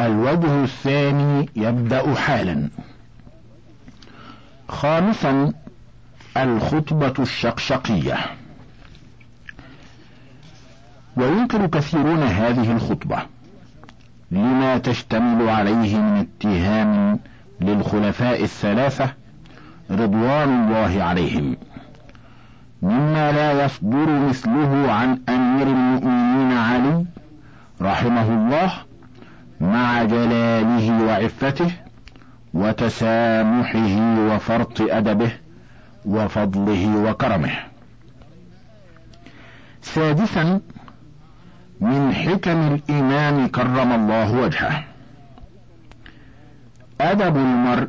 الوجه الثاني يبدأ حالا. خامسا الخطبة الشقشقية. وينكر كثيرون هذه الخطبة. لما تشتمل عليه من اتهام للخلفاء الثلاثة رضوان الله عليهم. مما لا يصدر مثله عن أمير المؤمنين علي رحمه الله مع جلاله وعفته وتسامحه وفرط أدبه وفضله وكرمه. سادسا من حكم الإمام كرم الله وجهه. أدب المرء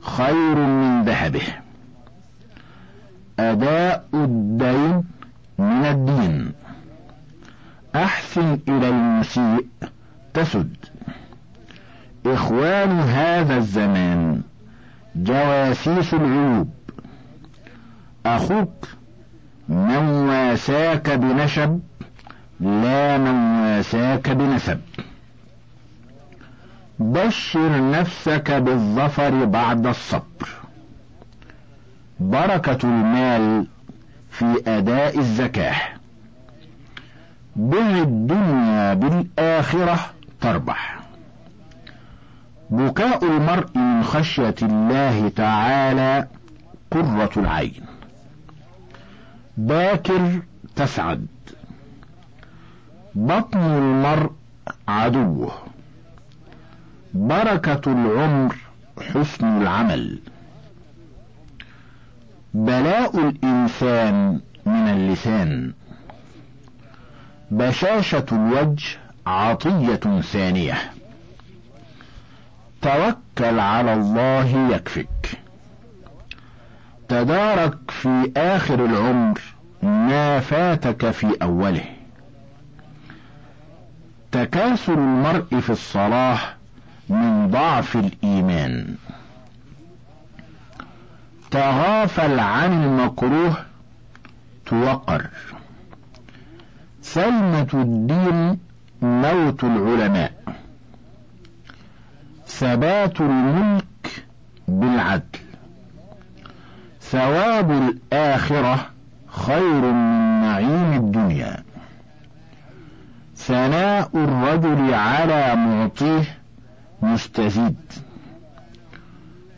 خير من ذهبه. أداء الدين من الدين. أحسن إلى المسيء تسد. إخوان هذا الزمان جواسيس العيوب. أخوك من واساك بنشب لا من واساك بنسب. بشر نفسك بالظفر بعد الصبر. بركة المال في أداء الزكاة. بع الدنيا بالآخرة تربح. بكاء المرء من خشية الله تعالى قرة العين. باكر تسعد. بطن المرء عدوه. بركة العمر حسن العمل. بلاء الإنسان من اللسان. بشاشة الوجه عطية ثانية. توكل على الله يكفك تدارك في آخر العمر ما فاتك في أوله. تكاسل المرء في الصلاة من ضعف الإيمان. تغافل عن المكروه توقر. سلمة الدين موت العلماء. ثبات الملك بالعدل. ثواب الآخرة خير من نعيم الدنيا. ثناء الرجل على معطيه مستزيد.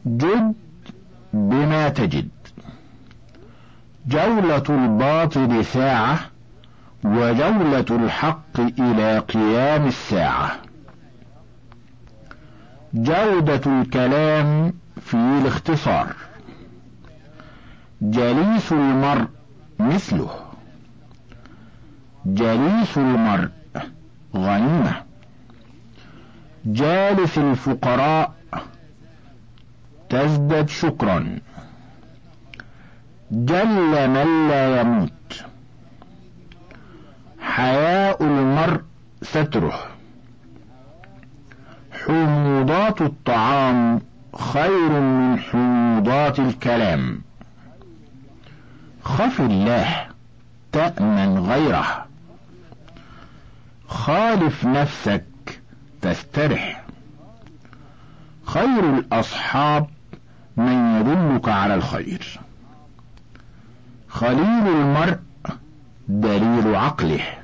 جد بما تجد. جولة الباطل ساعة وجولة الحق إلى قيام الساعة. جودة الكلام في الاختصار. جليس المرء مثله. جليس المرء غنيمة. جالس الفقراء تزدد شكرا. جل من لا يموت حياء المرء ستره حموضات الطعام خير من حموضات الكلام. خف الله تأمن غيره. خالف نفسك تسترح. خير الأصحاب من يدلك على الخير. خليل المرء دليل عقله.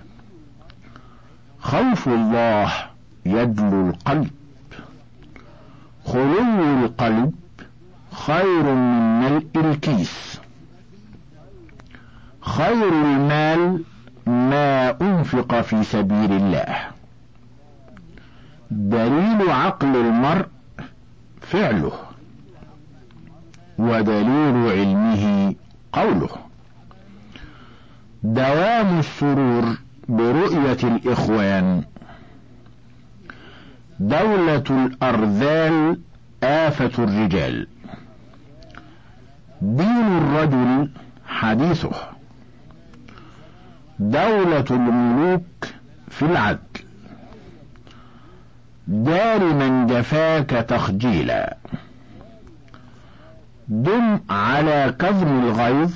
خوف الله يدلو القلب. خلو القلب خير من ملء الكيس. خير المال ما أنفق في سبيل الله. دليل عقل المرء فعله. ودليل علمه قوله. دوام السرور برؤية الإخوان. دولة الأرذال آفة الرجال. دين الرجل حديثه. دولة الملوك في العدل. دار من جفاك تخجيلا. دم على كظم الغيظ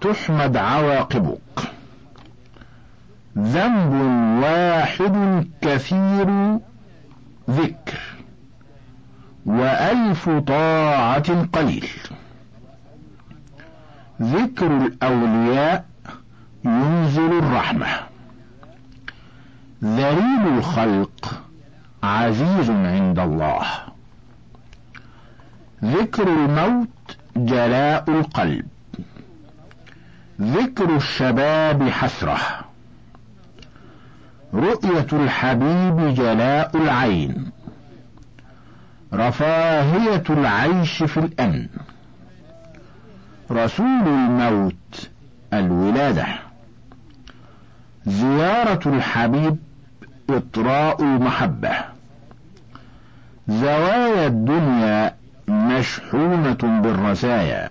تحمد عواقبك. ذنب واحد كثير صرف طاعة قليل. ذكر الأولياء ينزل الرحمة. ذليل الخلق عزيز عند الله. ذكر الموت جلاء القلب. ذكر الشباب حسرة. رؤية الحبيب جلاء العين. رفاهية العيش في الامن رسول الموت الولادة. زيارة الحبيب إطراء المحبة. زوايا الدنيا مشحونة بالرزايا.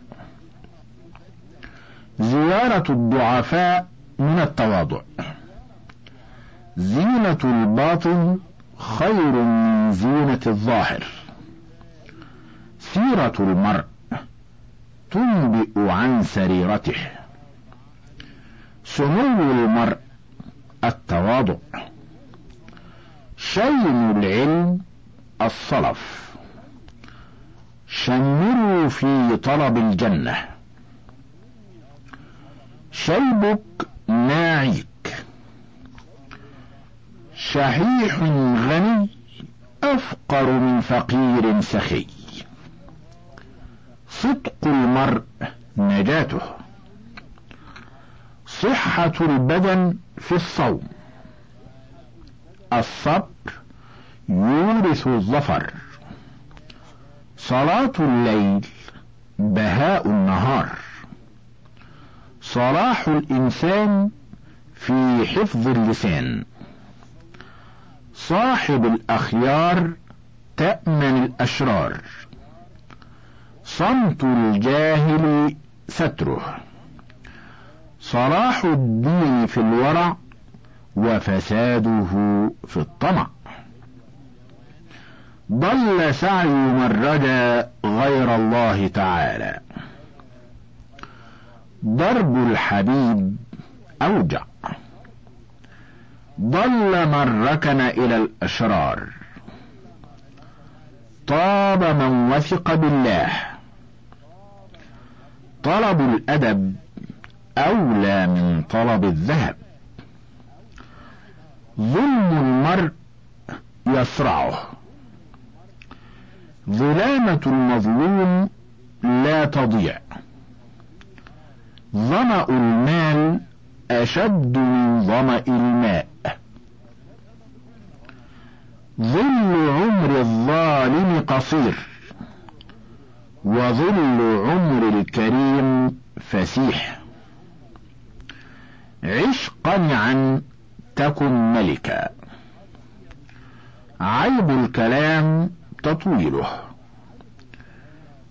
زيارة الضعفاء من التواضع. زينة الباطن خير من زينة الظاهر. سيرة المرء تنبئ عن سريرته. سمو المرء التواضع. شين العلم الصلف. شمروا في طلب الجنة. شيبك ناعيك. شحيح غني أفقر من فقير سخي. صدق المرء نجاته. صحة البدن في الصوم. الصبر يورث الظفر. صلاة الليل بهاء النهار. صلاح الإنسان في حفظ اللسان. صاحب الأخيار تأمن الأشرار. صمت الجاهل ستره. صلاح الدين في الورع وفساده في الطمع. ضل سعي من رجا غير الله تعالى. ضرب الحبيب أوجع. ضل من ركن إلى الأشرار. طاب من وثق بالله. طلب الأدب أولى من طلب الذهب. ظلم المرء يصرعه. ظلامة المظلوم لا تضيع. ظمأ المال أشد من ظمأ الماء. ظل عمر الظالم قصير وظل عمر الكريم فسيح. عش قنعا تكن ملكا. عيب الكلام تطويله.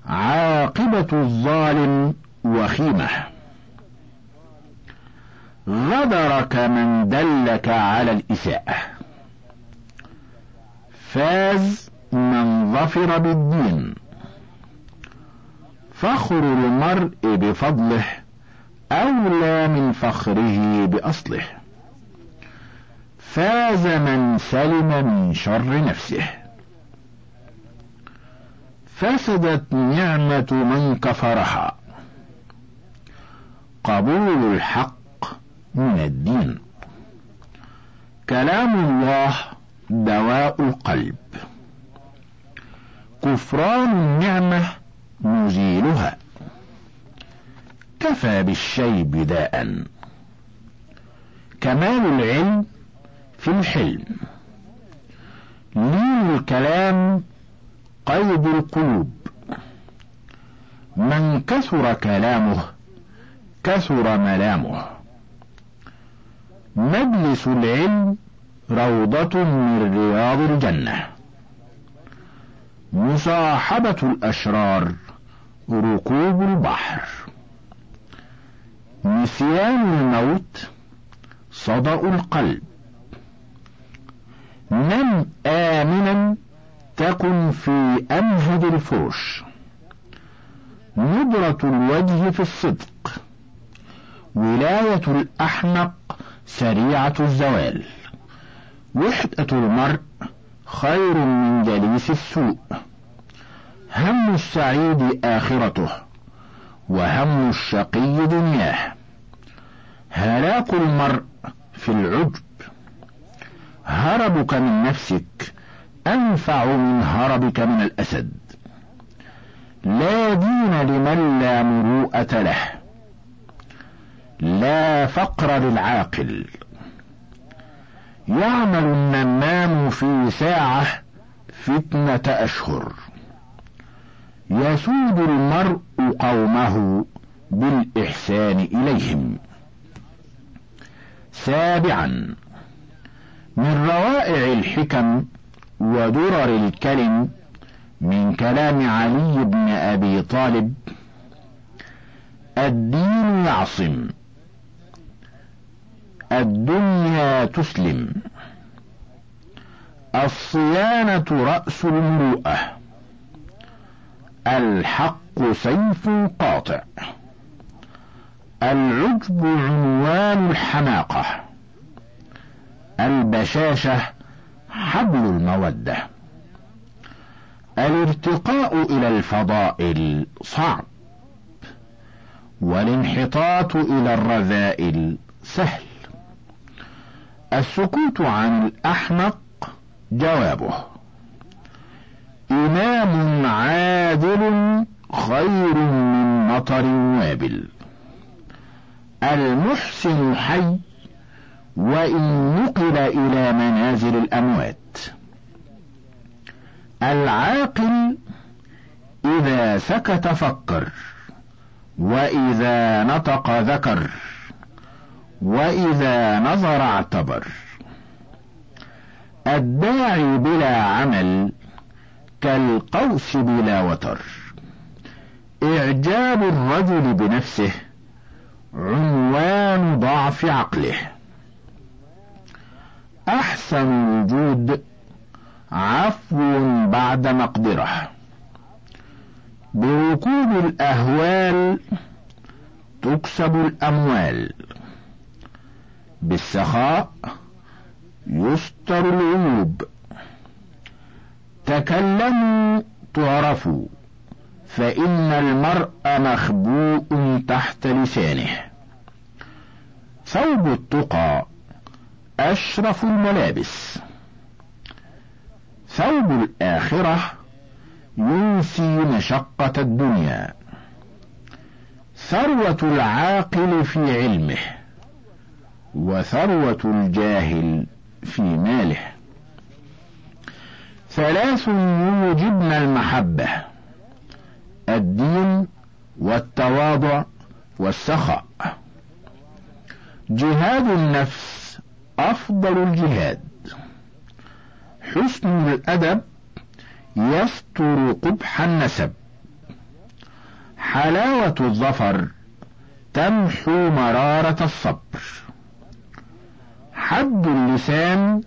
عاقبة الظالم وخيمة. غدرك من دلك على الإساءة. فاز من ظفر بالدين. فخر المرء بفضله أولى من فخره بأصله. فاز من سلم من شر نفسه. فسدت نعمة من كفرها. قبول الحق من الدين. كلام الله دواء القلب. كفران النعمة مزيلها كفى بالشيب داء. كمال العلم في الحلم. لين الكلام قيد القلوب. من كثر كلامه كثر ملامه. مجلس العلم روضة من رياض الجنة. مصاحبة الأشرار ركوب البحر. نسيان الموت صدأ القلب. نم آمنا تكن في أمهد الفرش ندرة الوجه في الصدق. ولاية الأحمق سريعة الزوال. وحدة المرء خير من جليس السوء. هم السعيد آخرته وهم الشقي دنياه. هلاك المرء في العجب. هربك من نفسك أنفع من هربك من الأسد. لا دين لمن لا مروءة له. لا فقر للعاقل. يعمل النمام في ساعة فتنة أشهر. يسود المرء قومه بالإحسان إليهم. سابعا من روائع الحكم ودرر الكلم من كلام علي بن أبي طالب الدين يعصم. الدنيا تسلم. الصيانة رأس المروءة. الحق سيف قاطع. العجب عنوان الحماقة. البشاشة حبل المودة. الارتقاء إلى الفضائل صعب. والانحطاط إلى الرذائل سهل. السكوت عن الأحمق جوابه. إمام عادل خير من مطر وابل المحسن حي وإن نقل إلى منازل الأموات. العاقل إذا سكت فكر وإذا نطق ذكر. وإذا نظر اعتبر. الداعي بلا عمل كالقوس بلا وتر. إعجاب الرجل بنفسه عنوان ضعف عقله. أحسن الوجود عفو بعد مقدرة. بركوب الأهوال تكسب الأموال. بالسخاء يستر العيوب. تكلموا تعرفوا فإن المرء مخبوء تحت لسانه. ثوب التقى أشرف الملابس. ثوب الآخرة ينسي مشقة الدنيا. ثروة العاقل في علمه. وثروة الجاهل في ماله. ثلاث يوجبن المحبة الدين والتواضع والسخاء. جهاد النفس أفضل الجهاد. حسن الأدب يستر قبح النسب. حلاوة الظفر تمحو مرارة الصبر. حد اللسان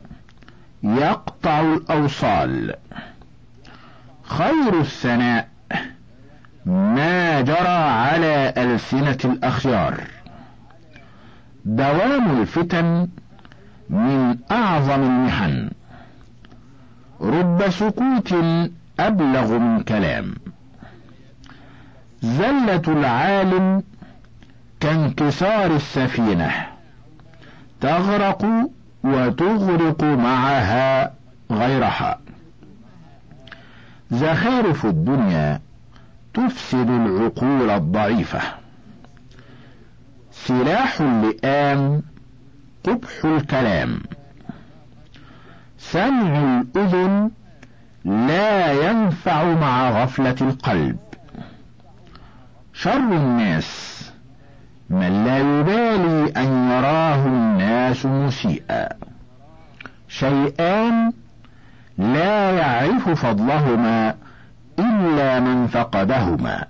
يقطع الأوصال. خير الثناء ما جرى على ألسنة الأخيار. دوام الفتن من أعظم المحن. رب سكوت أبلغ من كلام. زلة العالم كانكسار السفينة. تغرق وتغرق معها غيرها. زخارف الدنيا تفسد العقول الضعيفة. سلاح اللئام قبح الكلام. سمع الأذن لا ينفع مع غفلة القلب. شر الناس من لا يبالي أن يراه الناس مسيئا. شيئان لا يعرف فضلهما إلا من فقدهما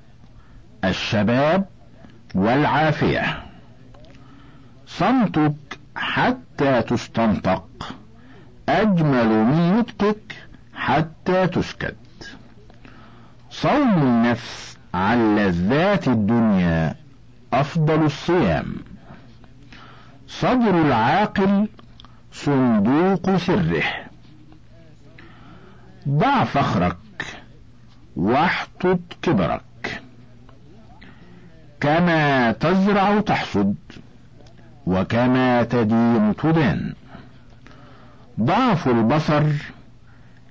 الشباب والعافية. صمتك حتى تستنطق أجمل من نطقك حتى تسكت. صوم النفس عن لذات الدنيا أفضل الصيام. صدر العاقل صندوق سره. ضع فخرك واحطط كبرك. كما تزرع تحصد وكما تدين تدان. ضعف البصر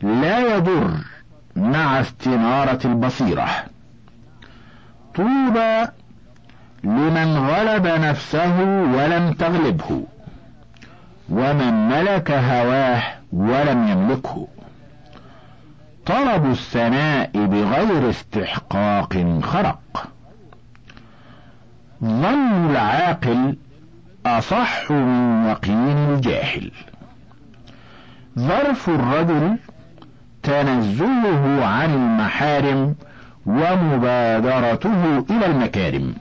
لا يضر مع استنارة البصيرة. طوبى لمن غلب نفسه ولم تغلبه ومن ملك هواه ولم يملكه. طلب الثناء بغير استحقاق خرق. ظن العاقل أصح من يقين الجاهل. ظرف الرجل تنزهه عن المحارم ومبادرته إلى المكارم.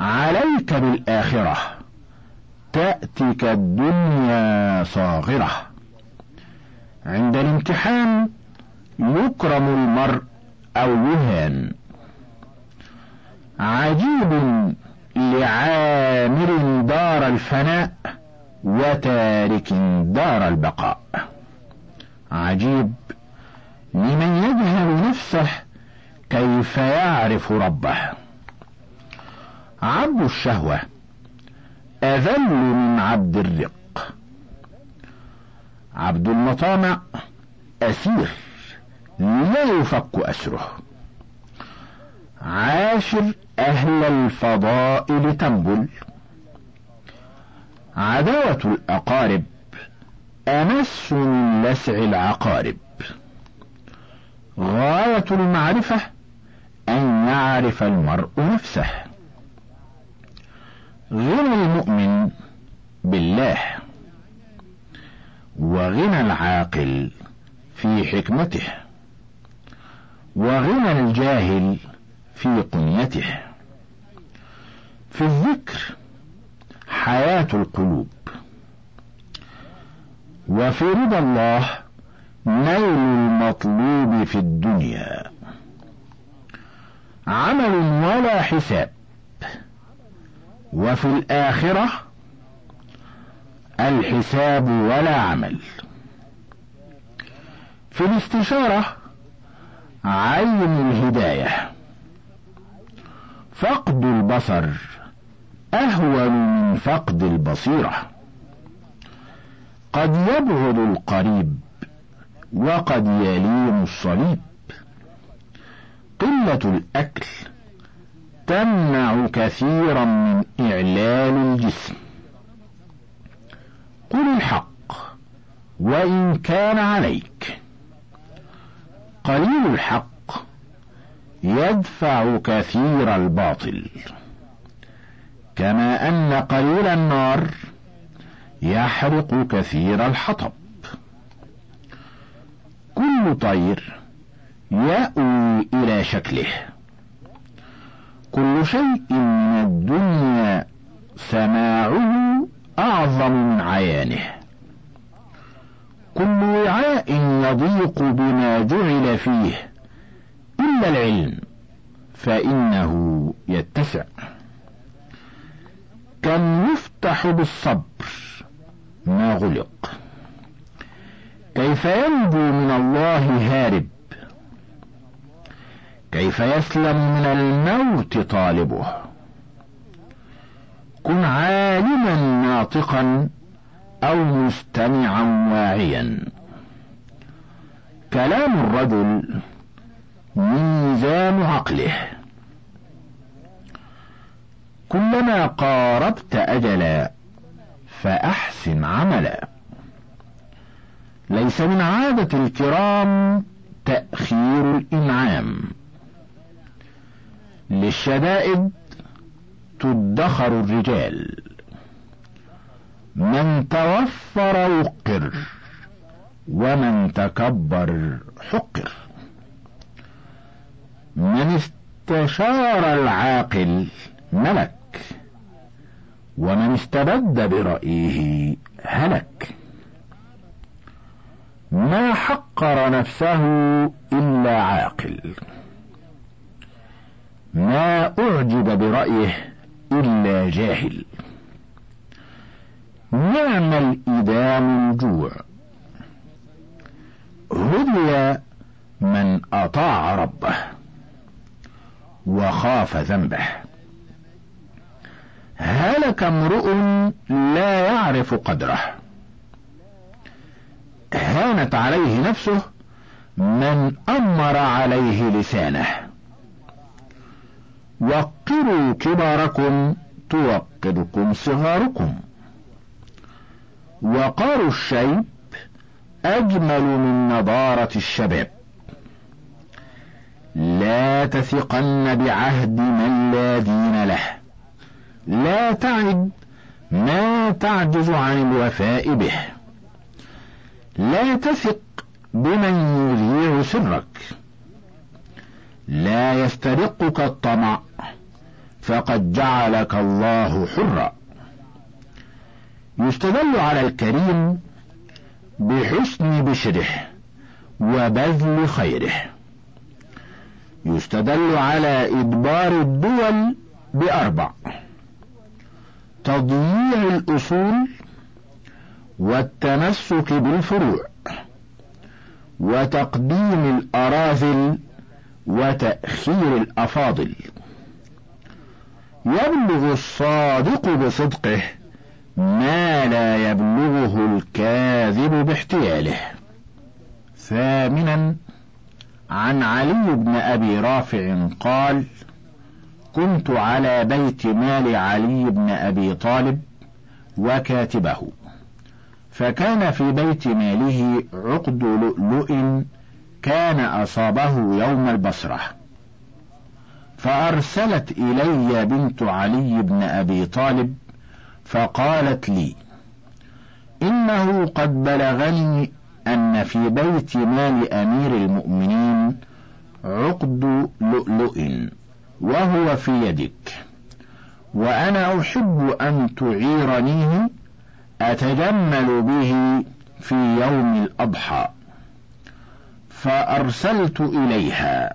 عليك بالآخرة. تاتك الدنيا صاغرة. عند الامتحان يكرم المرء أو يهان. عجيب لعامر دار الفناء وتارك دار البقاء. عجيب لمن يجهل نفسه كيف يعرف ربه. عبد الشهوة أذل من عبد الرق. عبد المطامع اسير لا يفك أسره. عاشر أهل الفضائل تنبل. عداوة الأقارب أمس من لسع العقارب. غاية المعرفة أن يعرف المرء نفسه. غنى المؤمن بالله وغنى العاقل في حكمته وغنى الجاهل في قنيته. في الذكر حياة القلوب وفي رضا الله نيل المطلوب في الدنيا. عمل ولا حساب. وفي الآخرة الحساب ولا عمل. في الاستشارة عين الهداية. فقد البصر أهون من فقد البصيرة. قد يبغض القريب وقد يليم الصليب. قلة الأكل تمنع كثيرا من اعلال الجسم. قل الحق وإن كان عليك. قليل الحق يدفع كثير الباطل. كما أن قليل النار يحرق كثير الحطب. كل طير يأوي إلى شكله. كل شيء من الدنيا سماعه أعظم من عيانه. كل وعاء يضيق بما جعل فيه. إلا العلم فإنه يتسع. كم يفتح بالصبر ما غلق. كيف ينجو من الله هارب؟ كيف يسلم من الموت طالبه؟ كن عالما ناطقا أو مستمعا واعيا. كلام الرجل ميزان عقله. كلما قاربت أجلا فأحسن عملا. ليس من عادة الكرام تأخير الإنعام. للشدائد تدخر الرجال. من توفر وقر ومن تكبر حقر. من استشار العاقل ملك ومن استبد برأيه هلك. ما حقر نفسه إلا عاقل. ما أعجب برأيه إلا جاهل. نعم الإدام الجوع هدي من أطاع ربه وخاف ذنبه. هلك امرؤ لا يعرف قدره. هانت عليه نفسه من أمر عليه لسانه. وقروا كباركم توقركم صغاركم. وقار الشيب اجمل من نضاره الشباب. لا تثقن بعهد من لا دين له. لا تعد ما تعجز عن الوفاء به. لا تثق بمن يذيع سرك. لا يسترقك الطمع فقد جعلك الله حرا. يستدل على الكريم بحسن بشره وبذل خيره. يستدل على إدبار الدول بأربع تضييع الأصول والتمسك بالفروع وتقديم الأراذل وتأخير الأفاضل. يبلغ الصادق بصدقه ما لا يبلغه الكاذب باحتياله. ثامنا عن علي بن أبي رافع قال كنت على بيت مال علي بن أبي طالب وكاتبه. فكان في بيت ماله عقد لؤلؤ كان أصابه يوم البصرة. فأرسلت إلي بنت علي بن أبي طالب فقالت لي إنه قد بلغني أن في بيت مال أمير المؤمنين عقد لؤلؤ وهو في يدك وأنا أحب أن تعيرنيه أتجمل به في يوم الأضحى. فأرسلت إليها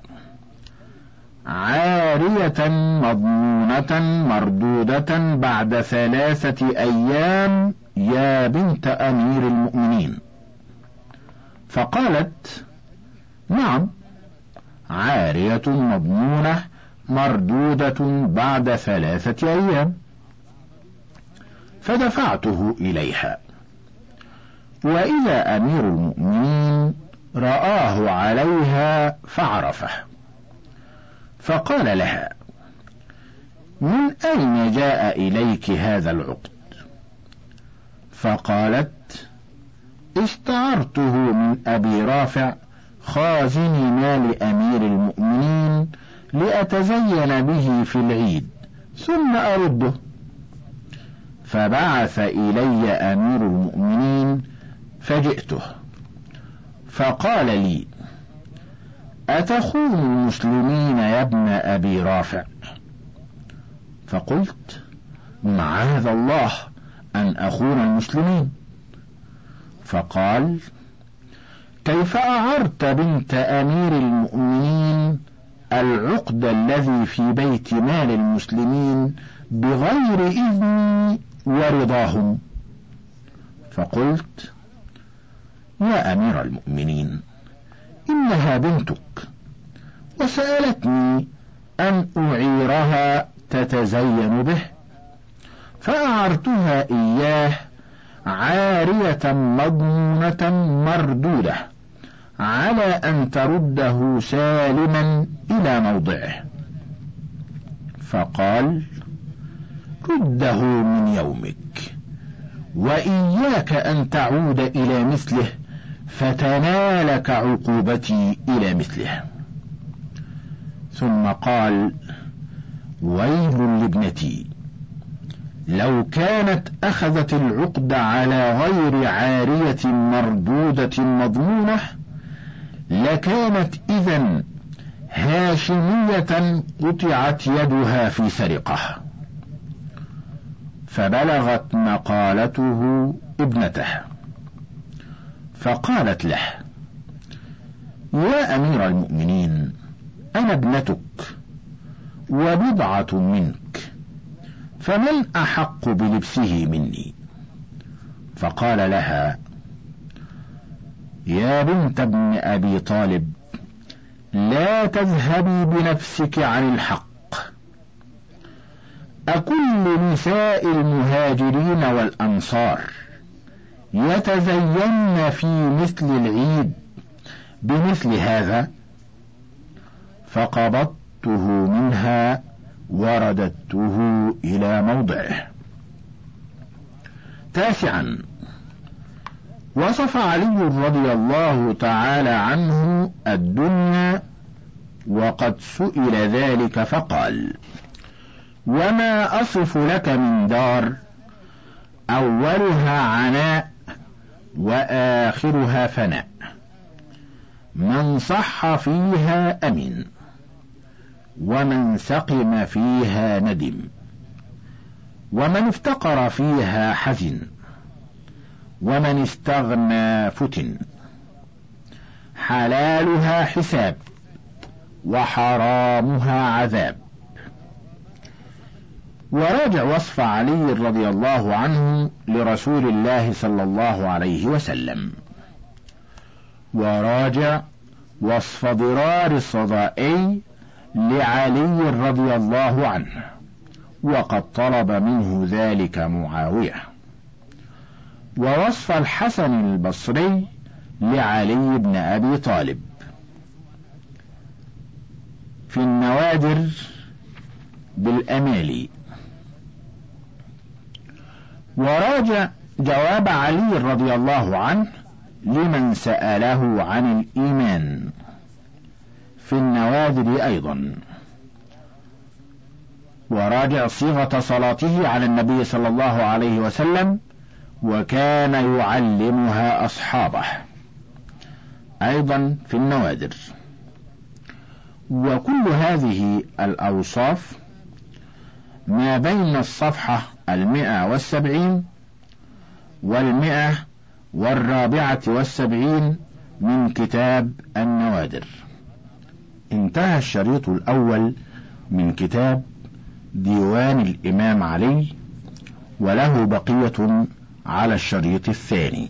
عارية مضمونة مردودة بعد ثلاثة أيام يا بنت أمير المؤمنين. فقالت نعم عارية مضمونة مردودة بعد ثلاثة أيام. فدفعته إليها. وإذا أمير المؤمنين رآه عليها فعرفه. فقال لها من أين جاء إليك هذا العقد؟ فقالت استعرته من أبي رافع خازن مال أمير المؤمنين لأتزين به في العيد ثم أرده. فبعث إلي أمير المؤمنين فجئته. فقال لي اتخون المسلمين يا ابن أبي رافع؟ فقلت معاذ الله أن أخون المسلمين. فقال كيف أعرت بنت أمير المؤمنين العقد الذي في بيت مال المسلمين بغير إذني ورضاهم؟ فقلت يا أمير المؤمنين إنها بنتك. وسألتني أن أعيرها تتزين به فأعرتها إياه عارية مضمونة مردودة على أن ترده سالما إلى موضعه. فقال رده من يومك وإياك أن تعود إلى مثله فتنالك عقوبتي إلى مثله ثم قال ويل لابنتي لو كانت أخذت العقد على غير عارية مردودة مضمونة لكانت اذا هاشمية قطعت يدها في سرقة. فبلغت مقالته ابنته. فقالت له يا أمير المؤمنين أنا ابنتك وبضعة منك فمن أحق بلبسه مني؟ فقال لها يا بنت ابن أبي طالب لا تذهبي بنفسك عن الحق. أكل نساء المهاجرين والأنصار يتزين في مثل العيد. بمثل هذا فقبضته منها ورددته إلى موضعه. تاسعا. وصف علي رضي الله تعالى عنه الدنيا وقد سئل ذلك فقال وما أصف لك من دار؟ أولها عناء وآخرها فناء. من صح فيها أمن ومن سقم فيها ندم ومن افتقر فيها حزن ومن استغنى فتن. حلالها حساب وحرامها عذاب. وراجع وصف علي رضي الله عنه لرسول الله صلى الله عليه وسلم. وراجع وصف ضرار الصدائي لعلي رضي الله عنه وقد طلب منه ذلك معاوية. ووصف الحسن البصري لعلي بن أبي طالب. في النوادر بالأمالي. وراجع جواب علي رضي الله عنه لمن سأله عن الإيمان. في النوادر أيضا. وراجع صيغة صلاته على النبي صلى الله عليه وسلم وكان يعلمها أصحابه. أيضا في النوادر. وكل هذه الأوصاف ما بين الصفحة المئة والسبعين والمئة والرابعة والسبعين من كتاب النوادر. انتهى الشريط الأول من كتاب ديوان الإمام علي وله بقية على الشريط الثاني.